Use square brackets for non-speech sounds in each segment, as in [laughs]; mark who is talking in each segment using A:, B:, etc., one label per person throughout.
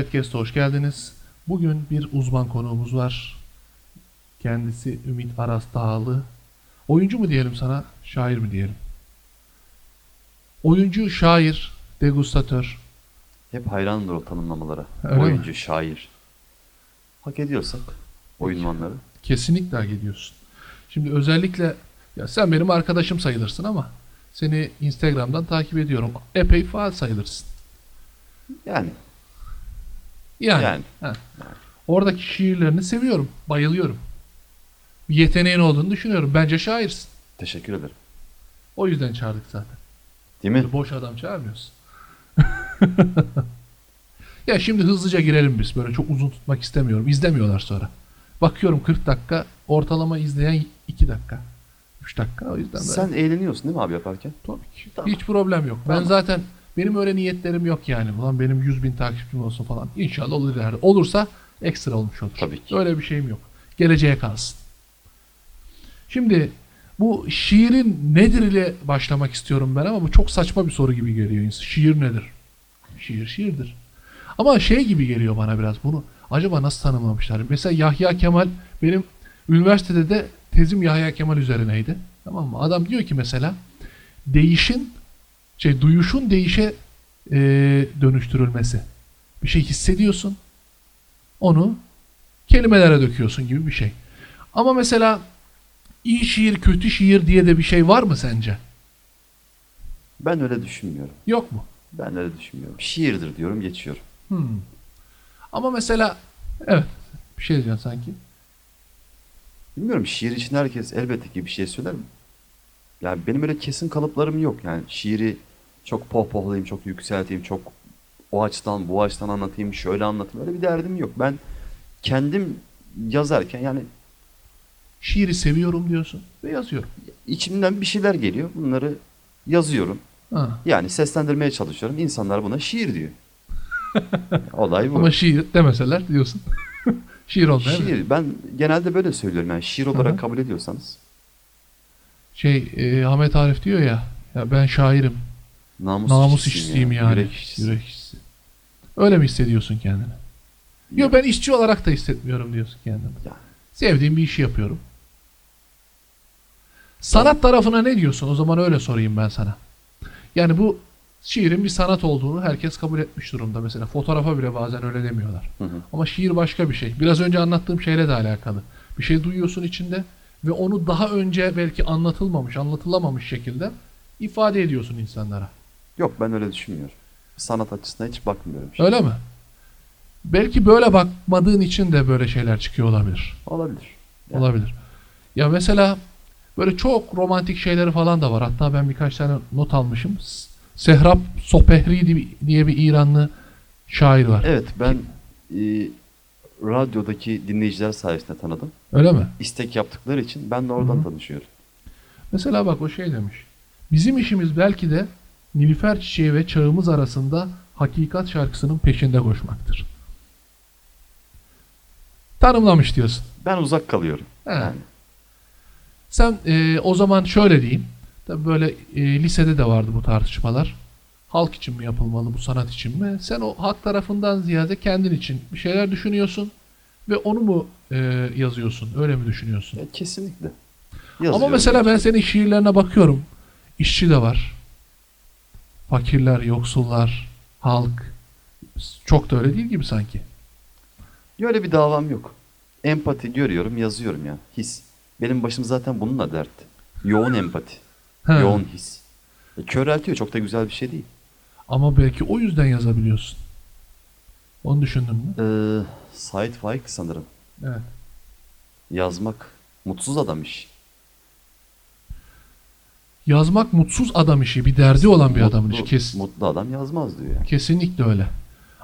A: Podcast'a hoş geldiniz. Bugün bir uzman konuğumuz var. Kendisi Ümit Aras Dağlı. Oyuncu mu diyelim sana, şair mi diyelim? Oyuncu, şair, degustatör.
B: Hep hayrandır o tanımlamalara.
A: Öyle mi?
B: Oyuncu, şair. Hak ediyorsak oyunmanları.
A: Kesinlikle hak ediyorsun. Şimdi özellikle ya sen benim arkadaşım sayılırsın ama seni Instagram'dan takip ediyorum. Epey faal sayılırsın.
B: Yani
A: Yani,
B: Yani.
A: oradaki şiirlerini seviyorum, bayılıyorum. Bir yeteneğin olduğunu düşünüyorum. Bence şairsin.
B: teşekkür ederim.
A: O yüzden çağırdık zaten.
B: Değil mi?
A: Böyle boş adam çağırmıyoruz. [laughs] ya şimdi hızlıca girelim biz. Böyle çok uzun tutmak istemiyorum. İzlemiyorlar sonra. Bakıyorum 40 dakika. Ortalama izleyen 2 dakika. 3 dakika. O yüzden böyle.
B: Sen eğleniyorsun değil mi abi yaparken?
A: Tabii ki.
B: Tamam.
A: Hiç problem yok. Ben
B: Tamam.
A: zaten benim öyle niyetlerim yok yani. Ulan benim 100 bin takipçim olsun falan. İnşallah olur ileride. Olursa ekstra olmuş olur.
B: Tabii ki.
A: Öyle bir şeyim yok. Geleceğe kalsın. Şimdi bu şiirin nedir ile başlamak istiyorum ben ama bu çok saçma bir soru gibi geliyor. insan. Şiir nedir? Şiir şiirdir. Ama şey gibi geliyor bana biraz bunu. Acaba nasıl tanımlamışlar? Mesela Yahya Kemal benim üniversitede de tezim Yahya Kemal üzerineydi. Tamam mı? Adam diyor ki mesela değişin şey duyuşun değişe e, dönüştürülmesi. Bir şey hissediyorsun. Onu kelimelere döküyorsun gibi bir şey. Ama mesela iyi şiir, kötü şiir diye de bir şey var mı sence?
B: Ben öyle düşünmüyorum.
A: Yok mu?
B: Ben öyle düşünmüyorum. Şiirdir diyorum geçiyorum.
A: Hmm. Ama mesela evet bir şey diyeceksin sanki.
B: Bilmiyorum şiir için herkes elbette ki bir şey söyler mi? Yani benim öyle kesin kalıplarım yok. Yani şiiri çok pohpohlayayım, çok yükselteyim, çok o açıdan bu açıdan anlatayım, şöyle anlatayım. Öyle bir derdim yok. Ben kendim yazarken yani
A: Şiiri seviyorum diyorsun ve yazıyorum.
B: içimden bir şeyler geliyor. Bunları yazıyorum.
A: Ha.
B: Yani seslendirmeye çalışıyorum. İnsanlar buna şiir diyor. [laughs] Olay bu.
A: Ama şiir demeseler diyorsun. [laughs] şiir olmuyor mu?
B: şiir. Ben genelde böyle söylüyorum. Yani şiir olarak
A: hı.
B: kabul ediyorsanız.
A: Şey e, Ahmet Arif diyor ya ya ben şairim.
B: Namus,
A: Namus
B: işçisiyim
A: işçisiyim
B: ya,
A: yani.
B: Yürek işçisi.
A: Yürek işçisi. Öyle mi hissediyorsun kendini? Yok ben işçi olarak da hissetmiyorum diyorsun kendini.
B: Yani.
A: Sevdiğim bir işi yapıyorum. Sanat tarafına ne diyorsun? O zaman öyle sorayım ben sana. Yani bu şiirin bir sanat olduğunu herkes kabul etmiş durumda. Mesela fotoğrafa bile bazen öyle demiyorlar.
B: Hı hı.
A: Ama şiir başka bir şey. Biraz önce anlattığım şeyle de alakalı. Bir şey duyuyorsun içinde ve onu daha önce belki anlatılmamış, anlatılamamış şekilde ifade ediyorsun insanlara.
B: Yok ben öyle düşünmüyorum. Sanat açısından hiç bakmıyorum. şimdi.
A: Öyle mi? Belki böyle bakmadığın için de böyle şeyler çıkıyor olabilir.
B: Olabilir. Yani.
A: Olabilir. Ya mesela böyle çok romantik şeyleri falan da var. Hatta ben birkaç tane not almışım. S- Sehrab Sopehri di- diye bir İranlı şair var.
B: Evet ben e, radyodaki dinleyiciler sayesinde tanıdım.
A: Öyle mi?
B: İstek yaptıkları için ben de oradan
A: Hı hı.
B: tanışıyorum.
A: Mesela bak o şey demiş. Bizim işimiz belki de Nilüfer çiçeği ve çağımız arasında hakikat şarkısının peşinde koşmaktır. Tanımlamış diyorsun.
B: Ben uzak kalıyorum.
A: He.
B: Yani.
A: Sen e, o zaman şöyle diyeyim. Tabii böyle e, lisede de vardı bu tartışmalar. Halk için mi yapılmalı, bu sanat için mi? Sen o halk tarafından ziyade kendin için bir şeyler düşünüyorsun ve onu mu e, yazıyorsun? Öyle mi düşünüyorsun?
B: Ya kesinlikle.
A: Ama
B: Yazıyorum,
A: mesela ben senin şiirlerine bakıyorum. İşçi de var. Fakirler, yoksullar, halk. Çok da öyle değil gibi sanki.
B: Öyle bir davam yok. Empati görüyorum, yazıyorum ya. His. Benim başım zaten bununla dert. Yoğun empati.
A: He.
B: Yoğun his. E, köreltiyor. Çok da güzel bir şey değil.
A: Ama belki o yüzden yazabiliyorsun. Onu düşündün mü?
B: Ee, Said Faik sanırım.
A: Evet.
B: Yazmak mutsuz adam iş.
A: Yazmak mutsuz adam işi, bir derdi olan bir
B: Mutlu-
A: adamın işi. Kes,
B: Mutlu adam yazmaz diyor yani.
A: kesinlikle öyle.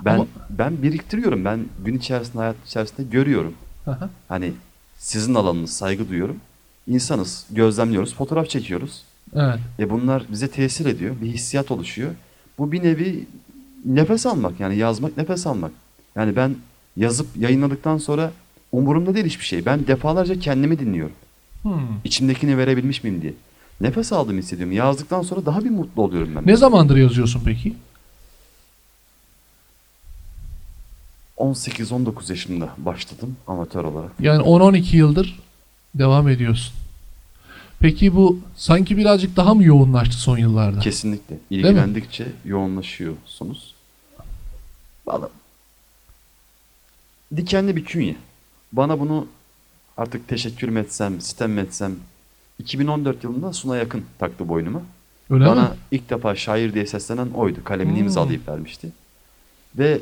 B: Ben
A: Ama-
B: ben biriktiriyorum. Ben gün içerisinde, hayat içerisinde görüyorum.
A: Aha.
B: Hani sizin alanınız saygı duyuyorum. İnsanız, gözlemliyoruz, fotoğraf çekiyoruz.
A: evet.
B: E bunlar bize tesir ediyor. Bir hissiyat oluşuyor. Bu bir nevi nefes almak yani yazmak nefes almak. Yani ben yazıp yayınladıktan sonra umurumda değil hiçbir şey. Ben defalarca kendimi dinliyorum.
A: Hmm.
B: İçimdekini verebilmiş miyim diye. Nefes aldığımı hissediyorum. Yazdıktan sonra daha bir mutlu oluyorum ben.
A: Ne zamandır yazıyorsun peki?
B: 18-19 yaşımda başladım amatör olarak.
A: Yani 10-12 yıldır devam ediyorsun. Peki bu sanki birazcık daha mı yoğunlaştı son yıllarda?
B: Kesinlikle. İlgilendikçe yoğunlaşıyorsunuz. Valla dikenli bir künye. Bana bunu artık teşekkür mü etsem, sitem mi etsem 2014 yılında Suna Yakın taktı boynuma.
A: Öyle
B: Bana
A: mi?
B: ilk defa şair diye seslenen oydu. Kalemini
A: Hmm.
B: imzalayıp vermişti. Ve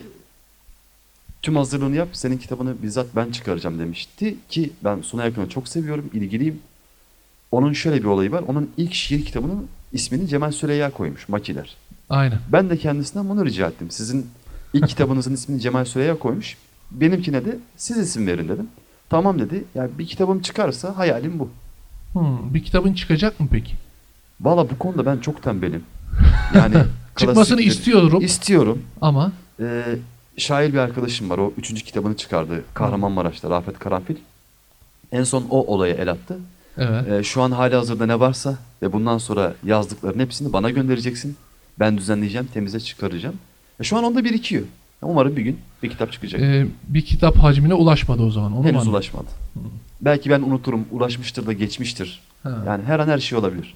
B: tüm hazırlığını yap, senin kitabını bizzat ben çıkaracağım demişti ki ben Suna Yakın'ı çok seviyorum, ilgiliyim. Onun şöyle bir olayı var. Onun ilk şiir kitabının ismini Cemal Süreyya koymuş, Makiler.
A: Aynen.
B: Ben de kendisinden bunu rica ettim. Sizin ilk kitabınızın [laughs] ismini Cemal Süreyya koymuş. Benimkine de siz isim verin dedim. Tamam dedi. Yani bir kitabım çıkarsa hayalim bu.
A: Hmm, bir kitabın çıkacak mı peki?
B: Valla bu konuda ben çok tembelim. [laughs] Yani
A: Çıkmasını istiyorum
B: İstiyorum.
A: ama
B: Ee, şair bir arkadaşım var. O üçüncü kitabını çıkardı. Kahramanmaraş'ta Rafet Karanfil. En son o olaya el attı.
A: evet.
B: Ee, şu an hali hazırda ne varsa ve bundan sonra yazdıkların hepsini bana göndereceksin. Ben düzenleyeceğim, temize çıkaracağım. E, şu an onda birikiyor. Umarım bir gün bir kitap çıkacak.
A: Ee, bir kitap hacmine ulaşmadı o zaman. Onu
B: Henüz ulaşmadı. Belki ben unuturum, ulaşmıştır da geçmiştir.
A: Ha,
B: Yani her an her şey olabilir.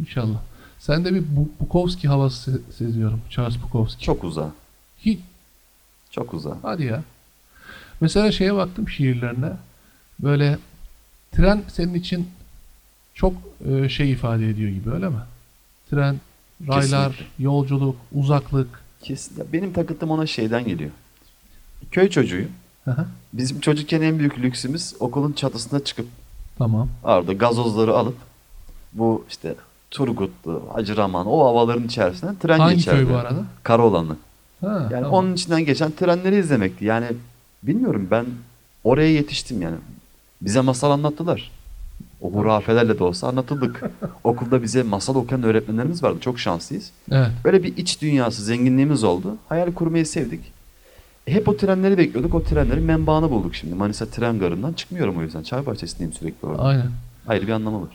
A: İnşallah. Sende bir Bu- Bukowski havası se- seziyorum. Charles Bukowski.
B: Çok uzağa,
A: Hiç.
B: çok uzağa.
A: Hadi ya. Mesela şeye baktım şiirlerine. Böyle tren senin için çok e, şey ifade ediyor gibi öyle mi? Tren, raylar,
B: Kesinlikle.
A: yolculuk, uzaklık.
B: Kesin. Ya benim takıntım ona şeyden geliyor. Köy çocuğuyum.
A: Hı.
B: Bizim çocukken en büyük lüksümüz okulun çatısına çıkıp
A: tamam.
B: orada gazozları alıp bu işte Turgutlu, Hacıraman o havaların içerisinden tren
A: Hangi
B: geçerdi.
A: köy bu arada?
B: Karaoğlanlı.
A: Ha,
B: Yani
A: tamam.
B: onun içinden geçen trenleri izlemekti. Yani bilmiyorum ben oraya yetiştim yani. Bize masal anlattılar. O hurafelerle de olsa anlatıldık. [laughs] Okulda bize masal okuyan öğretmenlerimiz vardı. Çok şanslıyız.
A: Evet.
B: Böyle bir iç dünyası, zenginliğimiz oldu. Hayal kurmayı sevdik. Hep o trenleri bekliyorduk. O trenlerin menbaını bulduk şimdi. Manisa tren garından çıkmıyorum o yüzden. Çay bahçesindeyim sürekli orada.
A: Aynen.
B: Ayrı bir anlamı var.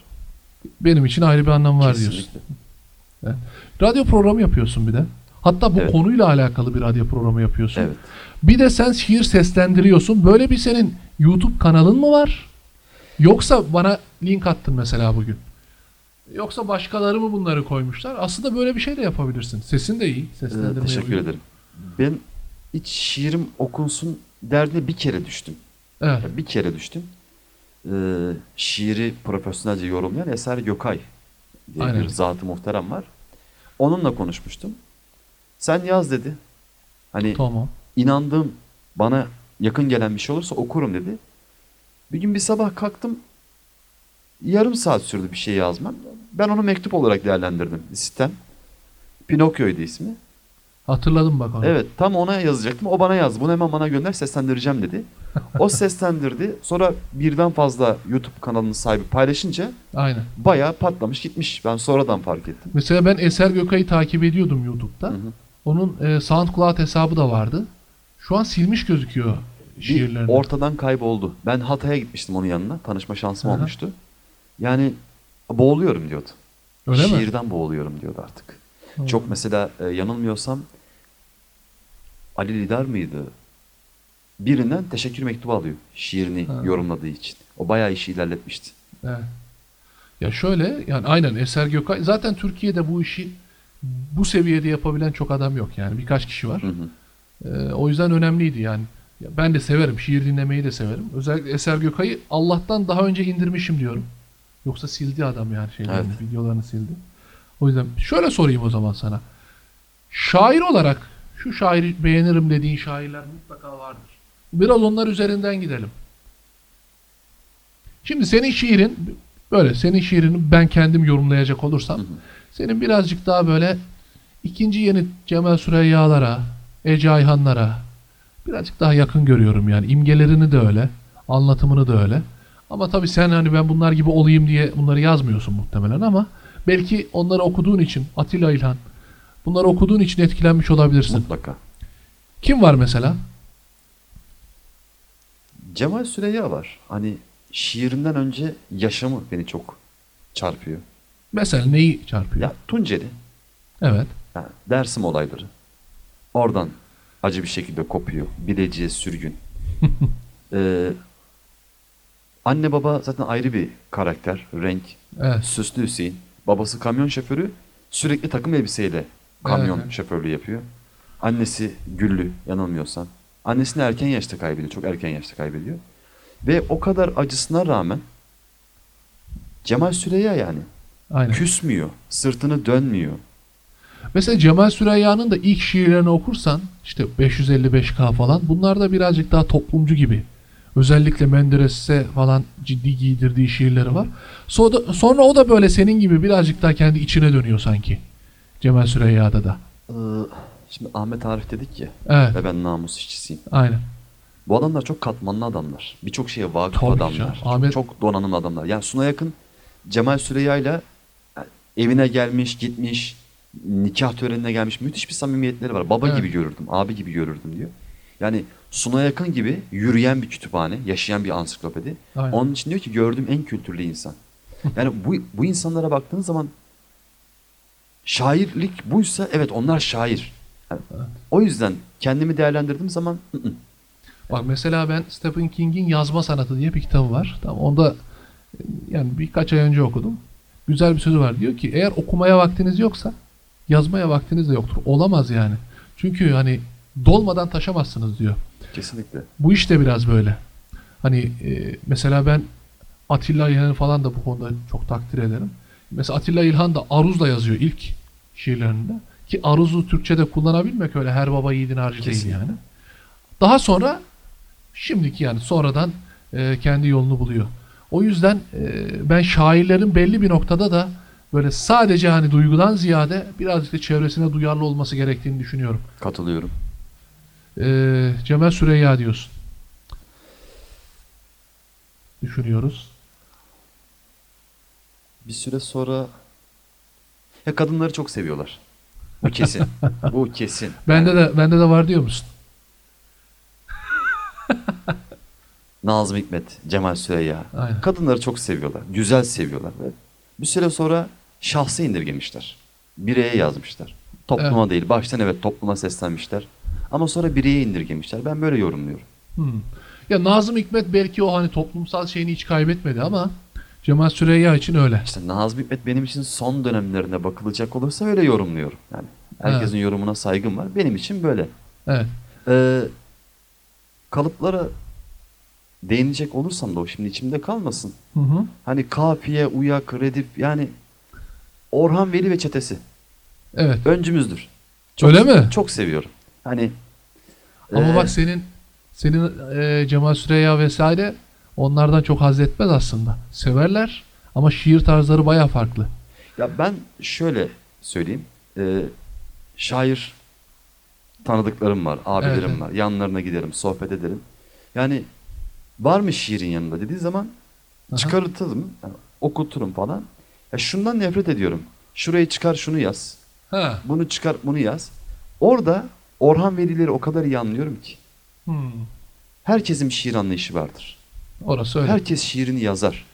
A: Benim için ayrı bir anlamı var diyorsun.
B: Kesinlikle.
A: Radyo programı yapıyorsun bir de. Hatta bu
B: Evet.
A: konuyla alakalı bir radyo programı yapıyorsun.
B: Evet.
A: Bir de sen şiir seslendiriyorsun. Böyle bir senin YouTube kanalın mı var? Yoksa bana link attın mesela bugün. Yoksa başkaları mı bunları koymuşlar? Aslında böyle bir şey de yapabilirsin. Sesin de iyi.
B: Ee,
A: Seslendirmeye
B: teşekkür ederim. Ben hiç şiirim okunsun derdine bir kere düştüm.
A: Evet.
B: Bir kere düştüm. Ee, şiiri profesyonelce yorumlayan Eser Gökay diye
A: Aynen.
B: bir zat-ı muhterem var. Onunla konuşmuştum. Sen yaz dedi. Hani
A: Tamam.
B: inandığım bana yakın gelen bir şey olursa okurum dedi. Bir gün bir sabah kalktım. Yarım saat sürdü bir şey yazmam. Ben onu mektup olarak değerlendirdim. Sistem. Pinokyo'ydu ismi.
A: Hatırladım bak onu.
B: Evet tam ona yazacaktım. O bana yazdı. Bunu hemen bana gönder seslendireceğim dedi. O [laughs] seslendirdi. Sonra birden fazla YouTube kanalının sahibi paylaşınca
A: Aynen.
B: bayağı patlamış gitmiş. Ben sonradan fark ettim.
A: Mesela ben Eser Gökay'ı takip ediyordum YouTube'da.
B: Hı hı.
A: Onun e, SoundCloud hesabı da vardı. Şu an silmiş gözüküyor şiirlerini.
B: ortadan kayboldu. Ben Hatay'a gitmiştim onun yanına. Tanışma şansım
A: Aha.
B: olmuştu. Yani boğuluyorum diyordu.
A: Öyle mi?
B: Şiirden boğuluyorum diyordu artık.
A: Hı.
B: Çok mesela e, yanılmıyorsam Ali Lidar mıydı? Birinden teşekkür mektubu alıyor. Şiirini
A: Ha.
B: yorumladığı için. O bayağı işi ilerletmişti.
A: Evet. Ya şöyle yani aynen Eser Gökay zaten Türkiye'de bu işi bu seviyede yapabilen çok adam yok yani birkaç kişi var.
B: Hı hı.
A: Ee, o yüzden önemliydi yani. Ya ben de severim şiir dinlemeyi de severim. Özellikle Eser Gökay'ı Allah'tan daha önce indirmişim diyorum. Yoksa sildi adam yani şeylerini,
B: Evet.
A: videolarını sildi. O yüzden şöyle sorayım o zaman sana. Şair olarak şu şairi beğenirim dediğin şairler mutlaka vardır. Biraz onlar üzerinden gidelim. Şimdi senin şiirin böyle senin şiirini ben kendim yorumlayacak olursam
B: Hı hı.
A: senin birazcık daha böyle ikinci yeni Cemal Süreyya'lara, Ece Ayhan'lara birazcık daha yakın görüyorum yani. imgelerini de öyle, anlatımını da öyle. Ama tabii sen hani ben bunlar gibi olayım diye bunları yazmıyorsun muhtemelen ama belki onları okuduğun için Atilla İlhan bunları okuduğun için etkilenmiş olabilirsin.
B: Mutlaka.
A: Kim var mesela?
B: Cemal Süreyya var. Hani şiirinden önce yaşamı beni çok çarpıyor.
A: Mesela neyi çarpıyor?
B: Ya Tunceli,
A: Evet.
B: yani Dersim olayları. Oradan acı bir şekilde kopuyor. Bileciye sürgün. [laughs] Ee, anne baba zaten ayrı bir karakter, renk.
A: Evet.
B: Süslü Hüseyin. Babası kamyon şoförü. Sürekli takım elbiseyle kamyon
A: Evet.
B: şoförlüğü yapıyor. Annesi Güllü yanılmıyorsam. Annesini erken yaşta kaybediyor. Çok erken yaşta kaybediyor. Ve o kadar acısına rağmen Cemal Süreyya yani
A: Aynen.
B: küsmüyor. Sırtını dönmüyor.
A: Mesela Cemal Süreyya'nın da ilk şiirlerini okursan işte 555K falan bunlar da birazcık daha toplumcu gibi. Özellikle Menderes'e falan ciddi giydirdiği şiirleri var. Sonra, sonra o da böyle senin gibi birazcık daha kendi içine dönüyor sanki. Cemal Süreyya'da da.
B: Ee, şimdi Ahmet Arif dedik ya
A: Evet.
B: ve ben namus işçisiyim.
A: Aynen.
B: Bu adamlar çok katmanlı adamlar. Birçok şeye vakıf
A: Tabii
B: adamlar.
A: canım. Ahmet-
B: çok donanımlı adamlar. Yani Suna yakın Cemal Süreyya'yla evine gelmiş, gitmiş, nikah törenine gelmiş. Müthiş bir samimiyetleri var. Baba
A: Evet.
B: gibi görürdüm, abi gibi görürdüm diyor. Yani Suna yakın gibi yürüyen bir kütüphane, yaşayan bir ansiklopedi.
A: Aynen.
B: Onun için diyor ki gördüğüm en kültürlü insan. Yani bu, bu insanlara baktığın zaman şairlik buysa evet onlar şair. Yani O yüzden kendimi değerlendirdiğim zaman ı -ı.
A: Bak mesela ben Stephen King'in Yazma Sanatı diye bir kitabı var. Tamam onda e, yani birkaç ay önce okudum. Güzel bir sözü var. Diyor ki eğer okumaya vaktiniz yoksa yazmaya vaktiniz de yoktur. Olamaz yani. Çünkü hani dolmadan taşamazsınız diyor.
B: kesinlikle.
A: Bu iş de biraz böyle. Hani e, mesela ben Atilla İlhan'ı falan da bu konuda çok takdir ederim. Mesela Atilla İlhan da Aruz'la yazıyor ilk şiirlerinde. Ki Aruz'u Türkçe'de kullanabilmek öyle her baba yiğidin harcı değil
B: Kesinlikle.
A: yani. Daha sonra şimdiki yani sonradan e, kendi yolunu buluyor. O yüzden e, ben şairlerin belli bir noktada da böyle sadece hani duygudan ziyade birazcık da çevresine duyarlı olması gerektiğini düşünüyorum.
B: Katılıyorum.
A: Ee, Cemal Süreyya diyorsun. Düşünüyoruz.
B: Bir süre sonra ya kadınları çok seviyorlar. Bu kesin. [laughs] Bu kesin.
A: Bende de bende de var diyor musun? [laughs]
B: Nazım Hikmet, Cemal Süreyya.
A: Aynen.
B: Kadınları çok seviyorlar. Güzel seviyorlar. Ve bir süre sonra şahsı indirgemişler. Bireye yazmışlar. Topluma değil. Baştan evet topluma seslenmişler. Ama sonra bireye indirgemişler. Ben böyle yorumluyorum.
A: Hmm. Ya Nazım Hikmet belki o hani toplumsal şeyini hiç kaybetmedi ama Cemal Süreyya için öyle.
B: İşte Nazım Hikmet benim için son dönemlerine bakılacak olursa öyle yorumluyorum. Yani herkesin yorumuna saygım var. Benim için böyle.
A: Evet.
B: Ee, kalıplara değinecek olursam da o şimdi içimde kalmasın.
A: Hı hı.
B: Hani kafiye, uyak, redif yani Orhan Veli ve çetesi
A: Evet.
B: öncümüzdür.
A: Öyle mi?
B: Çok seviyorum. Hani
A: Ama
B: e,
A: bak senin senin e, Cemal Süreyya vesaire onlardan çok haz etmez aslında. Severler ama şiir tarzları baya farklı.
B: ya ben şöyle söyleyeyim. E, şair tanıdıklarım var, abilerim
A: Evet,
B: var. Yanlarına giderim, sohbet ederim. Yani var mı şiirin yanında dediği zaman
A: Aha.
B: çıkartırım, yani okuturum falan. Ya şundan nefret ediyorum. Şurayı çıkar şunu yaz.
A: Ha.
B: Bunu çıkar bunu yaz. Orada Orhan Velileri o kadar iyi anlıyorum ki.
A: Hmm.
B: Herkesin bir şiir anlayışı vardır.
A: Orası öyle.
B: Herkes şiirini yazar.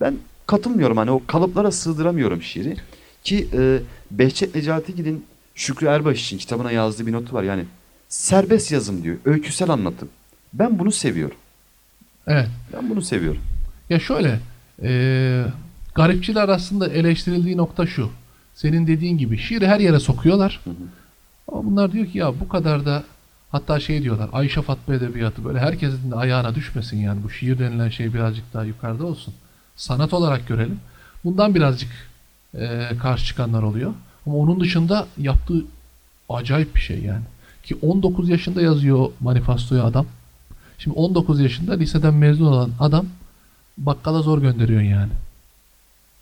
B: Ben katılmıyorum hani o kalıplara sığdıramıyorum şiiri. Ki e, Behçet Necatigil'in Şükrü Erbaş için kitabına yazdığı bir notu var. Yani serbest yazım diyor. Öyküsel anlatım. Ben bunu seviyorum.
A: Evet.
B: Ben bunu seviyorum.
A: Ya şöyle, e, garipçiler aslında eleştirildiği nokta şu. Senin dediğin gibi şiiri her yere sokuyorlar.
B: Hı hı.
A: Ama bunlar diyor ki ya bu kadar da hatta şey diyorlar Ayşe Fatma Edebiyatı böyle herkesin de ayağına düşmesin yani bu şiir denilen şey birazcık daha yukarıda olsun. Sanat olarak görelim. Bundan birazcık e, karşı çıkanlar oluyor. Ama onun dışında yaptığı acayip bir şey yani. Ki 19 yaşında yazıyor manifestoyu adam. Şimdi 19 yaşında liseden mezun olan adam bakkala zor gönderiyor yani.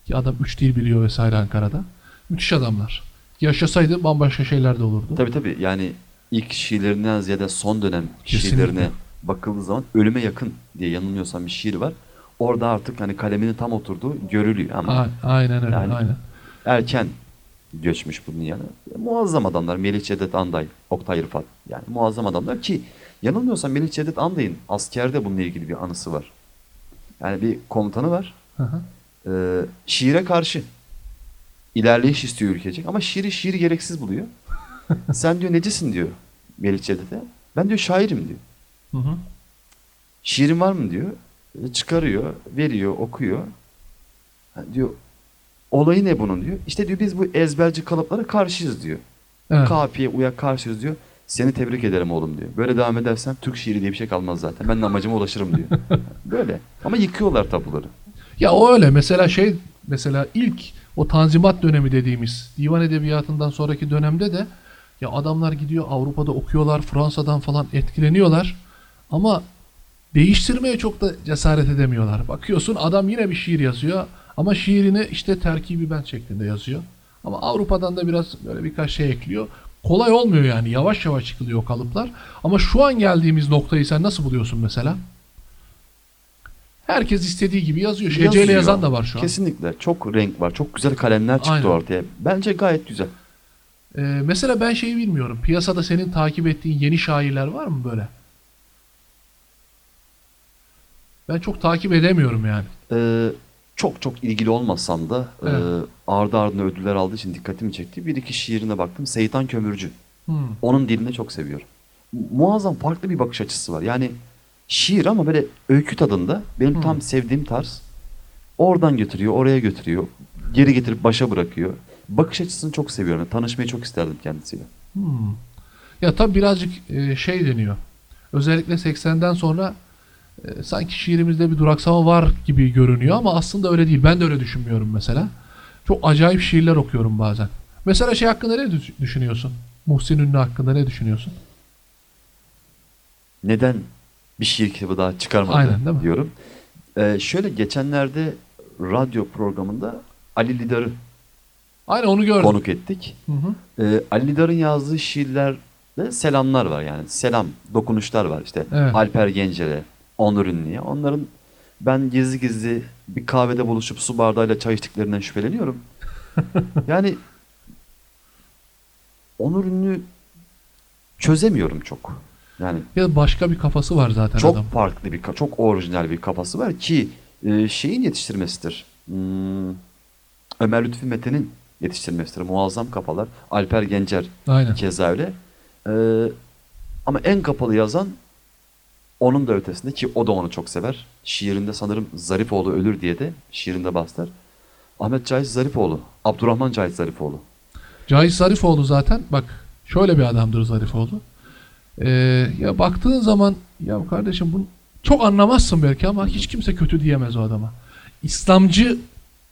A: Ki adam 3 dil biliyor vesaire Ankara'da. Müthiş adamlar. Yaşasaydı bambaşka şeyler de olurdu.
B: Tabii tabii yani ilk şiirlerinden ziyade son dönem
A: Kesinlikle.
B: şiirlerine bakıldığı zaman ölüme yakın diye yanılmıyorsam bir şiir var. Orada artık hani kaleminin tam oturduğu görülüyor ama
A: A- aynen öyle,
B: Yani-
A: aynen.
B: erken göçmüş bunun yanı. Muazzam adamlar. Melih Cevdet Anday, Oktay Rıfat. Yani muazzam adamlar ki yanılmıyorsam Melih Cevdet Anday'ın askerde bununla ilgili bir anısı var. Yani bir komutanı var.
A: Hı hı.
B: Ee, şiire karşı ilerleyiş istiyor ülkecek ama şiiri şiiri gereksiz buluyor. [laughs] Sen diyor necisin diyor. Melih Cevdet'e. Ben diyor şairim diyor.
A: Hı hı.
B: Şiirin var mı diyor. E, Çıkarıyor, veriyor, okuyor. Ha, diyor olayı ne bunun diyor. İşte diyor biz bu ezberci kalıplara karşıyız diyor.
A: Evet.
B: Kafiye uya karşıyız diyor. Seni tebrik ederim oğlum diyor. Böyle devam edersen Türk şiiri diye bir şey kalmaz zaten. Ben de amacıma ulaşırım diyor. [laughs] Böyle. Ama yıkıyorlar tabuları.
A: Ya o öyle. Mesela şey mesela ilk o Tanzimat dönemi dediğimiz divan edebiyatından sonraki dönemde de ya adamlar gidiyor Avrupa'da okuyorlar, Fransa'dan falan etkileniyorlar. Ama değiştirmeye çok da cesaret edemiyorlar. Bakıyorsun adam yine bir şiir yazıyor ama şiirini işte terkibi ben şeklinde yazıyor. Ama Avrupa'dan da biraz böyle birkaç şey ekliyor. Kolay olmuyor yani. Yavaş yavaş çıkılıyor o kalıplar. Ama şu an geldiğimiz noktayı sen nasıl buluyorsun mesela? Herkes istediği gibi yazıyor. Şeceyle
B: Yazıyor.
A: yazan da var şu an.
B: Kesinlikle. Çok renk var. Çok güzel kalemler çıktı
A: Aynen.
B: ortaya. Bence gayet güzel.
A: Ee, mesela ben şeyi bilmiyorum. Piyasada senin takip ettiğin yeni şairler var mı böyle? Ben çok takip edemiyorum yani.
B: Ee, çok çok ilgili olmasam da e,
A: Evet.
B: ardı ardına ödüller aldığı için dikkatimi çekti. Bir iki şiirine baktım. Seyitan Kömürcü.
A: Hmm.
B: Onun dilini çok seviyorum. Mu- Muazzam farklı bir bakış açısı var. Yani şiir ama böyle öykü tadında. Benim
A: Hmm.
B: tam sevdiğim tarz. Oradan götürüyor, oraya götürüyor. Geri getirip başa bırakıyor. Bakış açısını çok seviyorum. Tanışmayı çok isterdim kendisiyle.
A: Hmm. Ya tabi birazcık e, şey deniyor. Özellikle 80'den sonra e, sanki şiirimizde bir duraksama var gibi görünüyor ama aslında öyle değil. Ben de öyle düşünmüyorum mesela. Çok acayip şiirler okuyorum bazen. Mesela şey hakkında ne düş- düşünüyorsun? Muhsin Ünlü hakkında ne düşünüyorsun?
B: Neden bir şiir kitabı daha çıkarmadı
A: Aynen, değil mi?
B: diyorum. Ee, şöyle geçenlerde radyo programında Ali Lidar'ı
A: Aynen onu gördüm.
B: konuk ettik.
A: Hı hı.
B: Ee, Ali Lidar'ın yazdığı şiirlerde selamlar var yani. Selam, dokunuşlar var işte.
A: Evet.
B: Alper Gencer'e, Onur Ünlü'ye. Onların ben gizli gizli bir kahvede buluşup su bardağıyla çay içtiklerinden şüpheleniyorum. [laughs] yani Onur Ünlü çözemiyorum çok. Yani
A: Ya başka bir kafası var zaten
B: çok
A: adam.
B: farklı bir, ka- çok orijinal bir kafası var ki e, şeyin yetiştirmesidir. Hmm, Ömer Lütfi Mete'nin yetiştirmesidir. Muazzam kafalar. Alper Gencer
A: Aynen.
B: keza öyle. Ee, ama en kapalı yazan onun da ötesinde ki o da onu çok sever. Şiirinde sanırım Zarifoğlu ölür diye de şiirinde bahseder. Ahmet Cahit Zarifoğlu, Abdurrahman Cahit Zarifoğlu.
A: Cahit Zarifoğlu zaten bak şöyle bir adamdır Zarifoğlu. Ee, ya baktığın zaman ya kardeşim bunu çok anlamazsın belki ama hiç kimse kötü diyemez o adama. İslamcı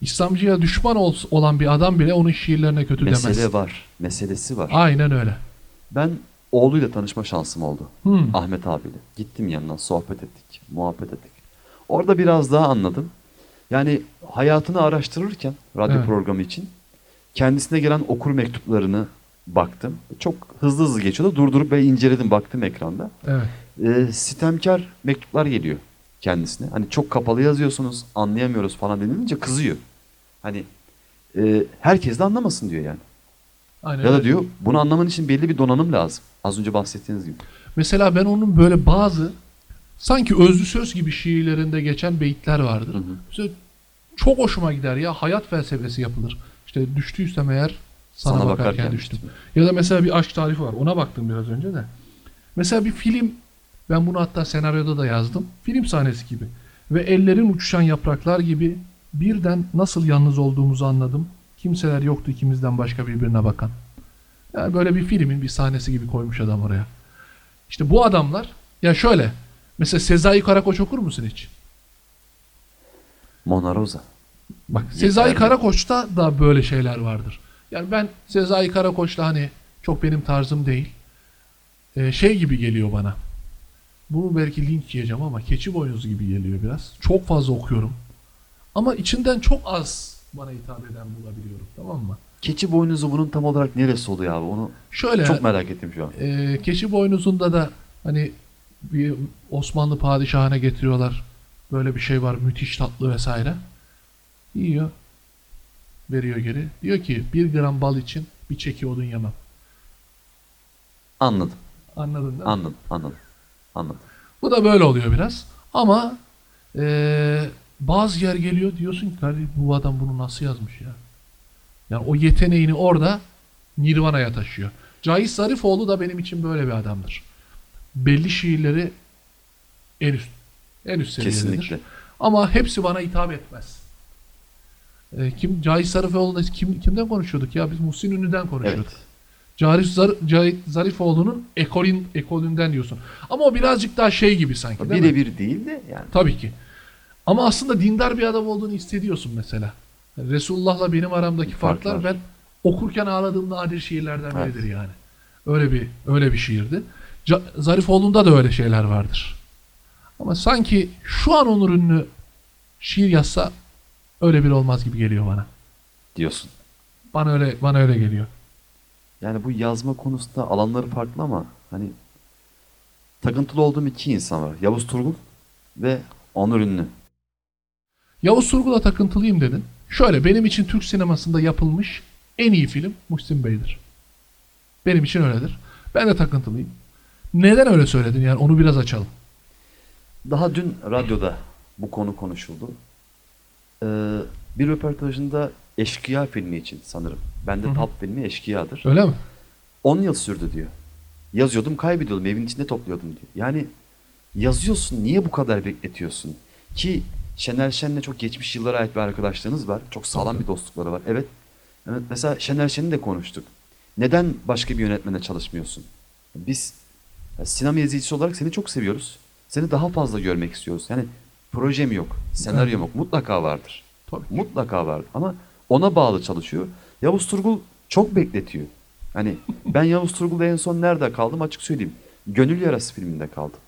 A: İslamcıya düşman ol- olan bir adam bile onun şiirlerine kötü
B: Mesele
A: demez.
B: var, meselesi var.
A: Aynen öyle.
B: Ben oğluyla tanışma şansım oldu.
A: Hmm.
B: Ahmet abiyle. Gittim yanına sohbet ettik, muhabbet ettik. Orada biraz daha anladım. Yani hayatını araştırırken radyo
A: Evet.
B: programı için kendisine gelen okur mektuplarını baktım. Çok hızlı hızlı geçiyordu. Durdurup ve inceledim baktım ekranda.
A: Evet.
B: Ee, sitemkar mektuplar geliyor kendisine. Hani çok kapalı yazıyorsunuz, anlayamıyoruz falan denilince kızıyor. Hani e, herkes de anlamasın diyor yani.
A: Aynen
B: Ya da
A: öyle.
B: diyor bunu anlaman için belli bir donanım lazım. Az önce bahsettiğiniz gibi.
A: Mesela ben onun böyle bazı sanki özlü söz gibi şiirlerinde geçen beyitler vardır.
B: Hı hı.
A: Mesela çok hoşuma gider ya hayat felsefesi yapılır. İşte düştüysem eğer sana,
B: Sana
A: bakarken,
B: bakarken
A: düştüm.
B: düştüm.
A: Ya da mesela bir aşk tarifi var. Ona baktım biraz önce de. Mesela bir film ben bunu hatta senaryoda da yazdım. Film sahnesi gibi. Ve ellerin uçuşan yapraklar gibi birden nasıl yalnız olduğumuzu anladım. Kimseler yoktu ikimizden başka birbirine bakan. Yani böyle bir filmin bir sahnesi gibi koymuş adam oraya. İşte bu adamlar ya şöyle mesela Sezai Karakoç okur musun hiç?
B: Mona Rosa.
A: Bak. Sezai Karakoç'ta da böyle şeyler vardır. Yani ben Sezai Karakoç'la hani çok benim tarzım değil. Ee, şey gibi geliyor bana. Bunu belki linç yiyeceğim ama keçi boynuzu gibi geliyor biraz. Çok fazla okuyorum. Ama içinden çok az bana hitap eden bulabiliyorum. Tamam mı?
B: Keçi boynuzu bunun tam olarak neresi oluyor abi? Onu
A: Şöyle
B: çok merak ettim şu an.
A: e, keçi boynuzunda da hani bir Osmanlı padişahına getiriyorlar. Böyle bir şey var müthiş tatlı vesaire. Yiyor. Veriyor geri. Diyor ki bir gram bal için bir çeki odun yemem.
B: Anladım.
A: Anladın değil mi?
B: Anladım. Anladım. Anladım.
A: Bu da böyle oluyor biraz. Ama e, bazı yer geliyor diyorsun ki "Kardeşim, bu adam bunu nasıl yazmış ya? Yani o yeteneğini orada Nirvana'ya taşıyor. Cahit Zarifoğlu da benim için böyle bir adamdır. Belli şiirleri en üst en üst seviyededir.
B: Kesinlikle.
A: Ama hepsi bana hitap etmez. Ee, kim Cahit Zarifoğlu'nda kim kimden konuşuyorduk ya? Biz Muhsin Ünlü'den konuşuyorduk.
B: Evet.
A: Cahit, Zar, Cahit Zarifoğlu'nun ekolün, ekolünden diyorsun. Ama o birazcık daha şey gibi sanki değil mi?
B: Birebir değil de yani.
A: Tabii ki. Ama aslında dindar bir adam olduğunu hissediyorsun mesela. Yani Resulullah'la benim aramdaki farklar,
B: Farklar.
A: ben okurken ağladığım nadir şiirlerden
B: Evet.
A: biridir yani. Öyle bir öyle bir şiirdi. Ca- Zarifoğlu'nda da öyle şeyler vardır. Ama sanki şu an Onur Ünlü şiir yazsa öyle bir olmaz gibi geliyor bana.
B: diyorsun.
A: Bana öyle bana öyle geliyor.
B: Yani bu yazma konusunda alanları farklı ama hani takıntılı olduğum iki insan var. Yavuz Turgul ve Onur Ünlü.
A: Yavuz Turgul'a takıntılıyım dedin. Şöyle benim için Türk sinemasında yapılmış en iyi film Muhsin Bey'dir. Benim için öyledir. Ben de takıntılıyım. Neden öyle söyledin yani onu biraz açalım.
B: Daha dün radyoda bu konu konuşuldu. Ee, bir röportajında Eşkıya filmi için sanırım. Bende
A: Hı hı.
B: tap filmi Eşkıya'dır.
A: Öyle mi?
B: 10 yıl sürdü diyor. Yazıyordum kaybediyordum evin içinde topluyordum diyor. Yani yazıyorsun niye bu kadar bekletiyorsun? Ki Şener Şen'le çok geçmiş yıllara ait bir arkadaşlığınız var. Çok sağlam bir dostlukları var. Evet. evet mesela Şener Şen'i de konuştuk. Neden başka bir yönetmene çalışmıyorsun? Biz sinema izleyicisi olarak seni çok seviyoruz. Seni daha fazla görmek istiyoruz. Yani projem yok, senaryom yok. Mutlaka vardır.
A: Tabii.
B: Mutlaka vardır. Ama ona bağlı çalışıyor. Yavuz Turgul çok bekletiyor. Hani [laughs] ben Yavuz Turgul'da en son nerede kaldım açık söyleyeyim. Gönül Yarası filminde kaldım.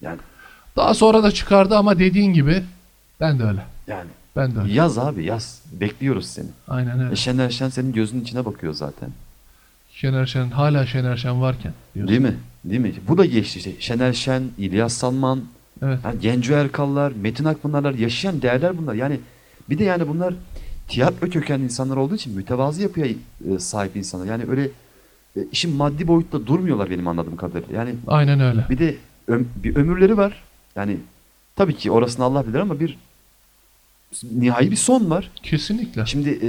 B: Yani
A: Daha sonra da çıkardı ama dediğin gibi ben de öyle.
B: yani
A: Ben de öyle.
B: yaz abi yaz. Bekliyoruz seni.
A: Aynen öyle.
B: E Şener Şen senin gözünün içine bakıyor zaten.
A: Şener Şen hala Şener Şen varken diyorsun.
B: Değil mi? Değil mi? Bu da geçti işte. Şener Şen, İlyas Salman,
A: Evet.
B: yani Genco Erkallar, Metin Akpınarlar yaşayan değerler bunlar. Yani bir de yani bunlar tiyatro kökenli insanlar olduğu için mütevazı yapıya e, sahip insanlar. Yani öyle e, işin maddi boyutta durmuyorlar benim anladığım kadarıyla. Yani
A: Aynen öyle.
B: bir de öm- bir ömürleri var. Yani tabii ki orasını Allah bilir ama bir nihai bir son var.
A: Kesinlikle.
B: Şimdi e,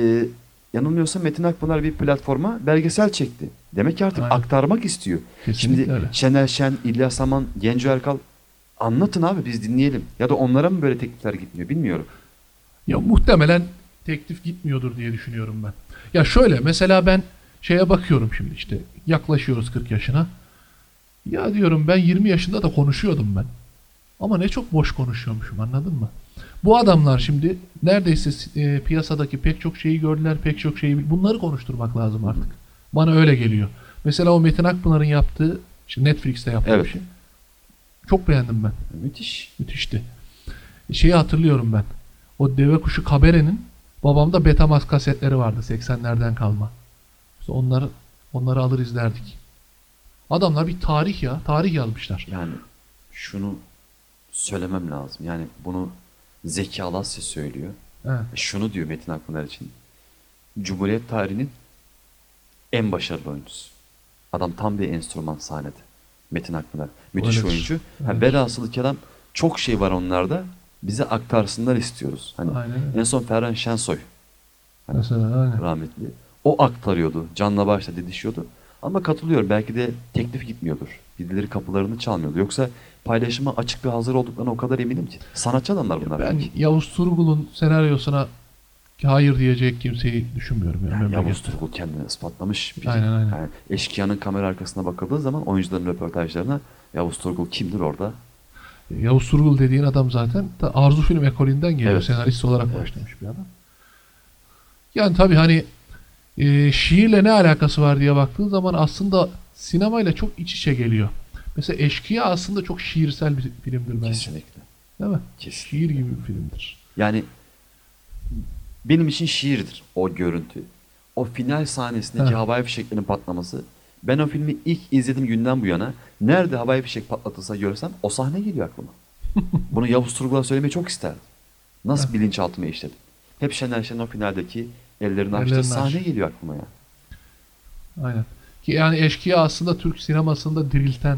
B: yanılmıyorsam Metin Akpınar bir platforma belgesel çekti. Demek ki artık
A: Aynen.
B: aktarmak istiyor.
A: Kesinlikle
B: Şimdi
A: öyle.
B: Şener Şen, İlyas Saman, Genco Erkal anlatın abi biz dinleyelim. Ya da onlara mı böyle teklifler gitmiyor bilmiyorum.
A: Ya muhtemelen teklif gitmiyordur diye düşünüyorum ben. Ya şöyle mesela ben şeye bakıyorum şimdi işte yaklaşıyoruz 40 yaşına. Ya diyorum ben 20 yaşında da konuşuyordum ben. Ama ne çok boş konuşuyormuşum anladın mı? Bu adamlar şimdi neredeyse e, piyasadaki pek çok şeyi gördüler, pek çok şeyi bunları konuşturmak lazım artık. Bana öyle geliyor. Mesela o Metin Akpınar'ın yaptığı, işte Netflix'te yaptığı
B: Evet.
A: şey. Çok beğendim ben.
B: Müthiş.
A: Müthişti. Şeyi hatırlıyorum ben. O deve kuşu kaberenin babamda Betamax kasetleri vardı 80'lerden kalma. İşte onları onları alır izlerdik. Adamlar bir tarih ya. Tarih yazmışlar.
B: Yani şunu söylemem lazım. Yani bunu Zeki Alasya söylüyor.
A: Evet.
B: Şunu diyor Metin Akpınar için. Cumhuriyet tarihinin en başarılı oyuncusu. Adam tam bir enstrüman sahnede. Metin Akpınar. Müthiş
A: Öyledir.
B: oyuncu. Ha,
A: Evet.
B: velhasılı kelam çok şey var onlarda. Bize aktarsınlar istiyoruz. Hani
A: Aynen
B: en son Ferhan Şensoy
A: Mesela aynen.
B: rahmetli. O aktarıyordu. Canla başla didişiyordu. Ama katılıyorum. Belki de teklif gitmiyordur. Birileri kapılarını çalmıyordu. Yoksa paylaşıma açık ve hazır olduklarına o kadar eminim ki. Sanatçı adamlar bunlar.
A: Ben
B: belki.
A: Yavuz Turgul'un senaryosuna hayır diyecek kimseyi düşünmüyorum. Yani
B: Yani Yavuz. Turgul kendini ispatlamış. biri.
A: Aynen, aynen.
B: Yani eşkıyanın kamera arkasına bakıldığı zaman oyuncuların röportajlarına Yavuz Turgul kimdir orada?
A: Yavuz Turgul dediğin adam zaten Arzu Film ekolünden geliyor.
B: Evet.
A: Senarist olarak
B: Evet.
A: başlamış bir adam. Yani tabii hani e, şiirle ne alakası var diye baktığın zaman aslında sinemayla çok iç içe geliyor. Mesela Eşkıya aslında çok şiirsel bir filmdir bence.
B: Kesinlikle.
A: Değil mi?
B: Kesin.
A: Şiir gibi bir filmdir.
B: Yani benim için şiirdir o görüntü. O final sahnesindeki
A: Ha.
B: havai fişeklerin patlaması. Ben o filmi ilk izlediğim günden bu yana nerede havai fişek patlatılsa görsem o sahne geliyor aklıma. [laughs] Bunu Yavuz Turgul'a söylemeyi çok isterdim. Nasıl bilinçaltıma işledim. Hep Şener Şen'in o finaldeki ellerini açtığı
A: Ellerini
B: sahne
A: aç.
B: geliyor aklıma ya.
A: Aynen. Ki yani Eşkıya aslında Türk sinemasında dirilten.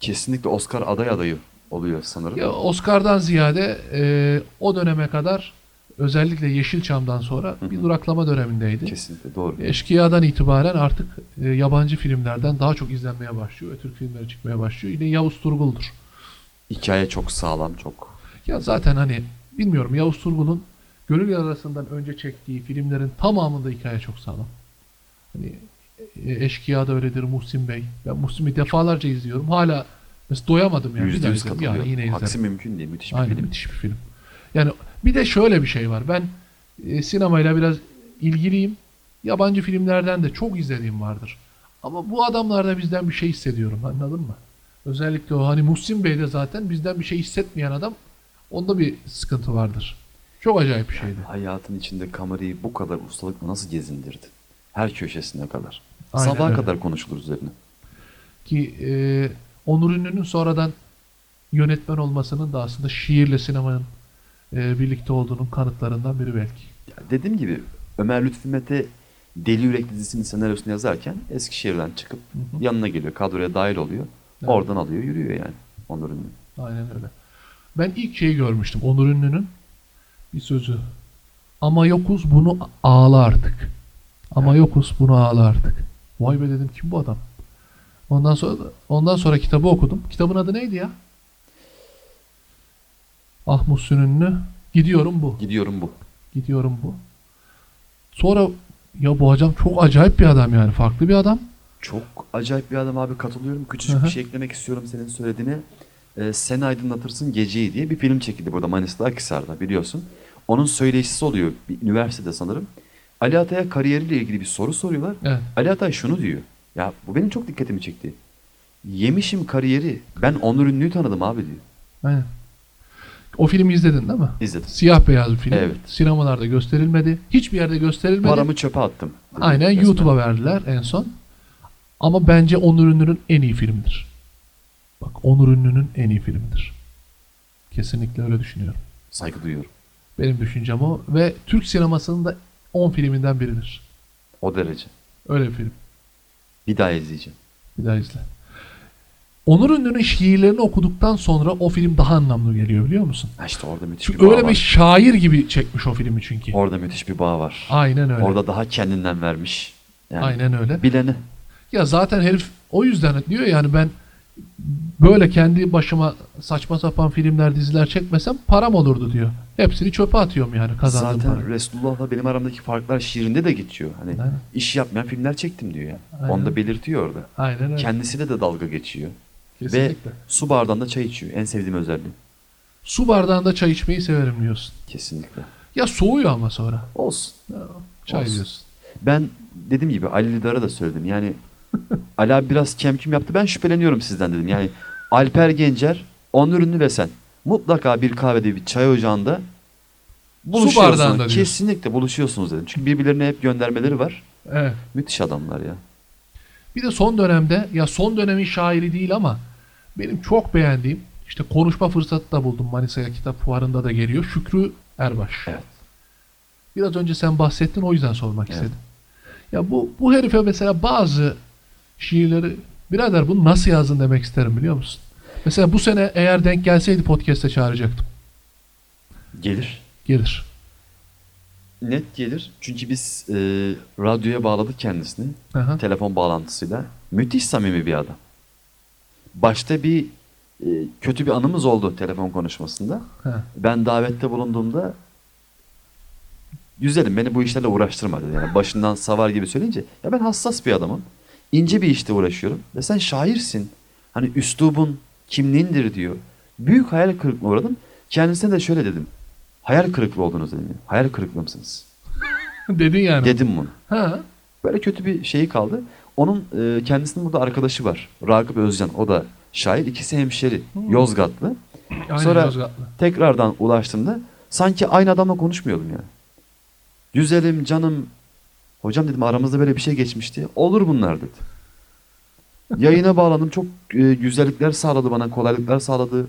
B: Kesinlikle Oscar aday adayı oluyor sanırım.
A: Ya Oscar'dan ziyade e, o döneme kadar özellikle Yeşilçam'dan sonra
B: Hı hı.
A: bir duraklama dönemindeydi.
B: Kesinlikle doğru.
A: Eşkıya'dan itibaren artık e, yabancı filmlerden daha çok izlenmeye başlıyor ve Türk filmleri çıkmaya başlıyor. Yine Yavuz Turgul'dur.
B: Hikaye çok sağlam, çok.
A: Ya zaten hani bilmiyorum Yavuz Turgul'un Gönül Yarası'ndan önce çektiği filmlerin tamamında hikaye çok sağlam. Hani e, Eşkıya da öyledir Muhsin Bey. Ben Muhsin Bey'i defalarca izliyorum. Hala mesela doyamadım yani.
B: Yüzde yüz katılıyorum.
A: Yani yine izlerim.
B: Aksi mümkün değil. Müthiş bir
A: Aynen
B: film.
A: müthiş bir film. Yani bir de şöyle bir şey var. Ben e, sinemayla biraz ilgiliyim. Yabancı filmlerden de çok izlediğim vardır. Ama bu adamlarda bizden bir şey hissediyorum. Anladın mı? Özellikle o hani Muhsin Bey de zaten bizden bir şey hissetmeyen adam. Onda bir sıkıntı vardır. Çok acayip bir şeydi.
B: Hayatın içinde kamerayı bu kadar ustalıkla nasıl gezindirdi? Her köşesine kadar.
A: Aynen
B: Sabaha
A: öyle.
B: kadar konuşulur üzerine.
A: Ki e, Onur Ünlü'nün sonradan yönetmen olmasının da aslında şiirle sinemanın e, birlikte olduğunun kanıtlarından biri belki.
B: Ya dediğim gibi Ömer Lütfü Mete Deli Yürek dizisinin senaryosunu yazarken Eskişehir'den çıkıp
A: Hı hı.
B: yanına geliyor. Kadroya dahil oluyor.
A: Evet.
B: Oradan alıyor yürüyor yani. Onur Ünlü.
A: Aynen öyle. Ben ilk şeyi görmüştüm. Onur Ünlü'nün bir sözü. Ama yokuz bunu ağla artık. Ama yokuz bunu ağla artık. Vay be dedim kim bu adam? Ondan sonra ondan sonra kitabı okudum. Kitabın adı neydi ya? Ah Muhsin Ünlü. Gidiyorum bu.
B: Gidiyorum bu.
A: Gidiyorum bu. Sonra ya bu hocam çok acayip bir adam yani. Farklı bir adam.
B: Çok acayip bir adam abi katılıyorum. Küçücük
A: hı.
B: bir şey eklemek istiyorum senin söylediğine. Ee, Sen Aydınlatırsın Geceyi diye bir film çekildi burada Manisa'da Akhisar'da biliyorsun. Onun söyleşisi oluyor bir üniversitede sanırım. Ali Atay'a kariyeriyle ilgili bir soru soruyorlar.
A: Evet.
B: Ali Atay şunu diyor. Ya bu benim çok dikkatimi çekti. Yemişim kariyeri. Ben Onur Ünlü'yü tanıdım abi diyor.
A: Aynen. O filmi izledin değil mi?
B: İzledim.
A: Siyah beyaz bir film.
B: Evet.
A: Sinemalarda gösterilmedi. Hiçbir yerde gösterilmedi.
B: Paramı çöpe attım.
A: Aynen. YouTube'a verdiler en son. Ama bence Onur Ünlü'nün en iyi filmidir. Bak Onur Ünlü'nün en iyi filmidir. Kesinlikle öyle düşünüyorum.
B: Saygı duyuyorum.
A: Benim düşüncem o. Ve Türk sinemasının da 10 filminden biridir.
B: O derece.
A: Öyle bir film.
B: Bir daha izleyeceğim.
A: Bir daha izle. Onur Ünlü'nün şiirlerini okuduktan sonra o film daha anlamlı geliyor biliyor musun?
B: Ha işte orada müthiş
A: Çünkü
B: bir bağ
A: öyle bir
B: var.
A: şair gibi çekmiş o filmi çünkü.
B: Orada müthiş bir bağ var.
A: Aynen öyle.
B: Orada daha kendinden vermiş. Yani
A: Aynen öyle.
B: bileni.
A: Ya zaten herif o yüzden diyor yani ben böyle kendi başıma saçma sapan filmler, diziler çekmesem param olurdu diyor. Hepsini çöpe atıyorum yani kazandığım
B: Zaten
A: parayı.
B: Resulullah'la benim aramdaki farklar şiirinde de geçiyor. Hani
A: Aynen.
B: iş yapmayan filmler çektim diyor ya.
A: Aynen.
B: Onu da belirtiyor orada.
A: Aynen öyle.
B: Kendisiyle de dalga geçiyor.
A: Kesinlikle.
B: Ve su bardağında çay içiyor. En sevdiğim özelliği.
A: Su bardağında çay içmeyi severim diyorsun.
B: Kesinlikle.
A: Ya soğuyor ama sonra.
B: Olsun.
A: Çay
B: Olsun.
A: diyorsun.
B: Ben dediğim gibi Ali Lidar'a da söyledim. Yani Ali abi biraz kemküm yaptı. Ben şüpheleniyorum sizden dedim. Yani Alper Gencer, Onur Ünlü ve sen. Mutlaka bir kahvede bir çay ocağında buluşuyorsunuz.
A: diyorsun.
B: Kesinlikle buluşuyorsunuz dedim. Çünkü birbirlerine hep göndermeleri var.
A: Evet.
B: Müthiş adamlar ya.
A: Bir de son dönemde ya son dönemin şairi değil ama benim çok beğendiğim işte konuşma fırsatı da buldum Manisa'ya kitap fuarında da geliyor. Şükrü Erbaş.
B: Evet.
A: Biraz önce sen bahsettin o yüzden sormak
B: Evet.
A: istedim. Ya bu bu herife mesela bazı şiirleri birader bunu nasıl yazdın demek isterim biliyor musun? Mesela bu sene eğer denk gelseydi podcast'e çağıracaktım.
B: Gelir.
A: Gelir.
B: Net gelir. Çünkü biz e, radyoya bağladık kendisini.
A: Aha.
B: Telefon bağlantısıyla. Müthiş samimi bir adam. Başta bir e, kötü bir anımız oldu telefon konuşmasında.
A: Ha.
B: Ben davette bulunduğumda güzelim beni bu işlerle uğraştırma dedi. Yani başından savar gibi söyleyince ya ben hassas bir adamım. İnce bir işte uğraşıyorum. Ve sen şairsin. Hani üslubun kimliğindir diyor. Büyük hayal kırıklığına uğradım. Kendisine de şöyle dedim. Hayal kırıklığı oldunuz dedim. Hayal kırıklığı mısınız? [laughs]
A: Dedin yani.
B: Dedim bunu.
A: Ha.
B: Böyle kötü bir şeyi kaldı. Onun e, kendisinin burada arkadaşı var. Ragıp Özcan. O da şair. İkisi hemşeri.
A: Hmm.
B: Yozgatlı.
A: Aynen
B: Sonra-
A: Yozgatlı.
B: Tekrardan ulaştığımda sanki aynı adamla konuşmuyordum yani. Güzelim canım. Hocam dedim aramızda böyle bir şey geçmişti. Olur bunlar dedi. Yayına bağlandım. Çok e, güzellikler sağladı bana. Kolaylıklar sağladı.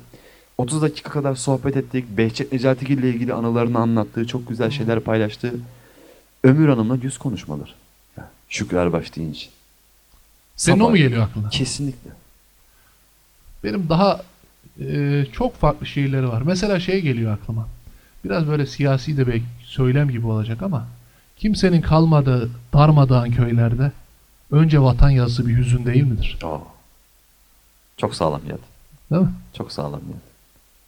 B: 30 dakika kadar sohbet ettik. Behçet Necatigil ile ilgili anılarını anlattı. Çok güzel şeyler paylaştı. Ömür Hanım'la yüz konuşmalar. Şükrü Erbaş deyince.
A: Senin o
B: Sabah-
A: mu geliyor aklına?
B: Kesinlikle.
A: Benim daha e, çok farklı şiirleri var. Mesela şey geliyor aklıma. biraz böyle siyasi de bir söylem gibi olacak ama kimsenin kalmadığı darmadağın köylerde önce vatan yazısı bir hüzün değil midir?
B: Oo. Çok sağlam geldi.
A: Değil mi?
B: Çok sağlam geldi.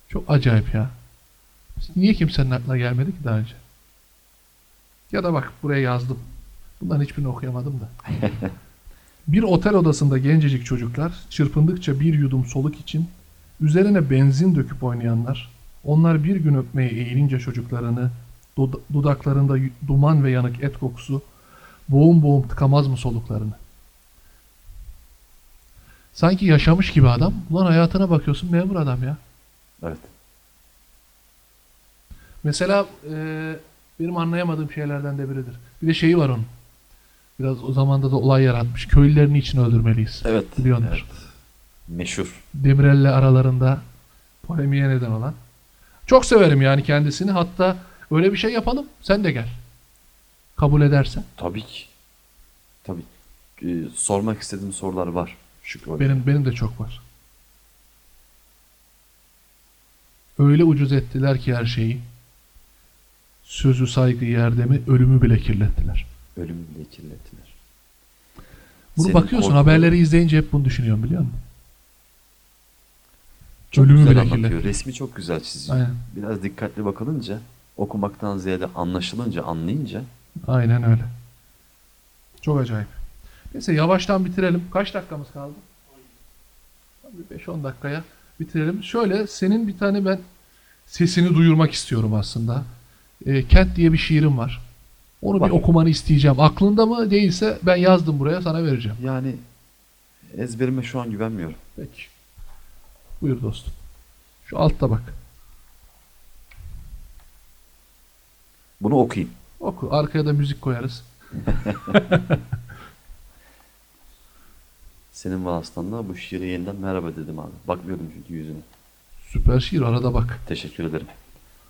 A: Çok acayip ya. Niye kimsenin aklına gelmedi ki daha önce? Ya da bak buraya yazdım. Bunların hiçbirini okuyamadım da. [laughs] bir otel odasında gencecik çocuklar çırpındıkça bir yudum soluk için üzerine benzin döküp oynayanlar, onlar bir gün öpmeye eğilince çocuklarını, dudaklarında duman ve yanık et kokusu, boğum boğum tıkamaz mı soluklarını? Sanki yaşamış gibi adam. Ulan hayatına bakıyorsun memur adam ya.
B: Evet.
A: Mesela e, benim anlayamadığım şeylerden de biridir. Bir de şeyi var onun. Biraz o zamanda da olay yaratmış. Köylülerini için öldürmeliyiz.
B: Evet.
A: Biliyordur.
B: evet. Meşhur.
A: Demirel'le aralarında polemiğe neden olan. Çok severim yani kendisini. Hatta öyle bir şey yapalım. Sen de gel. Kabul edersen.
B: Tabii ki. Tabii. Ee, sormak istediğim sorular var. Şükrü.
A: Benim benim de çok var. Öyle ucuz ettiler ki her şeyi. Sözü saygı yerdemi ölümü bile kirlettiler.
B: Ölümü bile kirlettiler.
A: Bunu
B: Senin
A: bakıyorsun
B: korkuların-
A: haberleri izleyince hep bunu düşünüyorum biliyor musun?
B: Çok
A: Ölümü
B: güzel
A: bile
B: anlatıyor.
A: kirlettiler.
B: Resmi çok güzel çiziyor.
A: Aynen.
B: Biraz dikkatli bakılınca, okumaktan ziyade anlaşılınca, anlayınca
A: Aynen öyle. Çok acayip. Neyse yavaştan bitirelim. Kaç dakikamız kaldı? Bir 5-10 dakikaya bitirelim. Şöyle senin bir tane ben sesini duyurmak istiyorum aslında. Ee, Kent diye bir şiirim var. Onu
B: Var.
A: bir okumanı isteyeceğim. Aklında mı değilse ben yazdım buraya sana vereceğim.
B: yani ezberime şu an güvenmiyorum.
A: Peki. Buyur dostum. Şu altta bak.
B: Bunu okuyayım.
A: Oku. Arkaya da müzik koyarız. [laughs]
B: Senin vasıtanla bu şiire yeniden merhaba dedim abi. Bakmıyordum çünkü yüzüne.
A: Süper şiir. Arada bak.
B: Teşekkür ederim.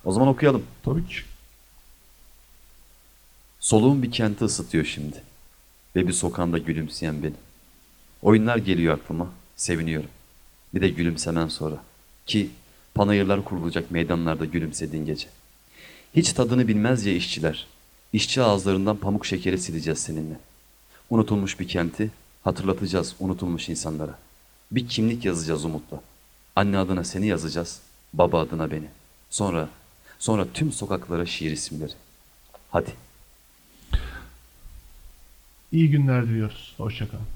B: O zaman okuyalım.
A: Tabii ki.
B: Soluğum bir kenti ısıtıyor şimdi. Ve bir sokağında gülümseyen beni. Oyunlar geliyor aklıma. Seviniyorum. Bir de gülümsemen sonra. Ki panayırlar kurulacak meydanlarda gülümsediğin gece. Hiç tadını bilmez ya işçiler. İşçi ağızlarından pamuk şekeri sileceğiz seninle. Unutulmuş bir kenti hatırlatacağız unutulmuş insanlara. Bir kimlik yazacağız umutla. Anne adına seni yazacağız, baba adına beni. Sonra, sonra tüm sokaklara şiir isimleri. Hadi.
A: İyi günler diliyoruz. Hoşçakalın.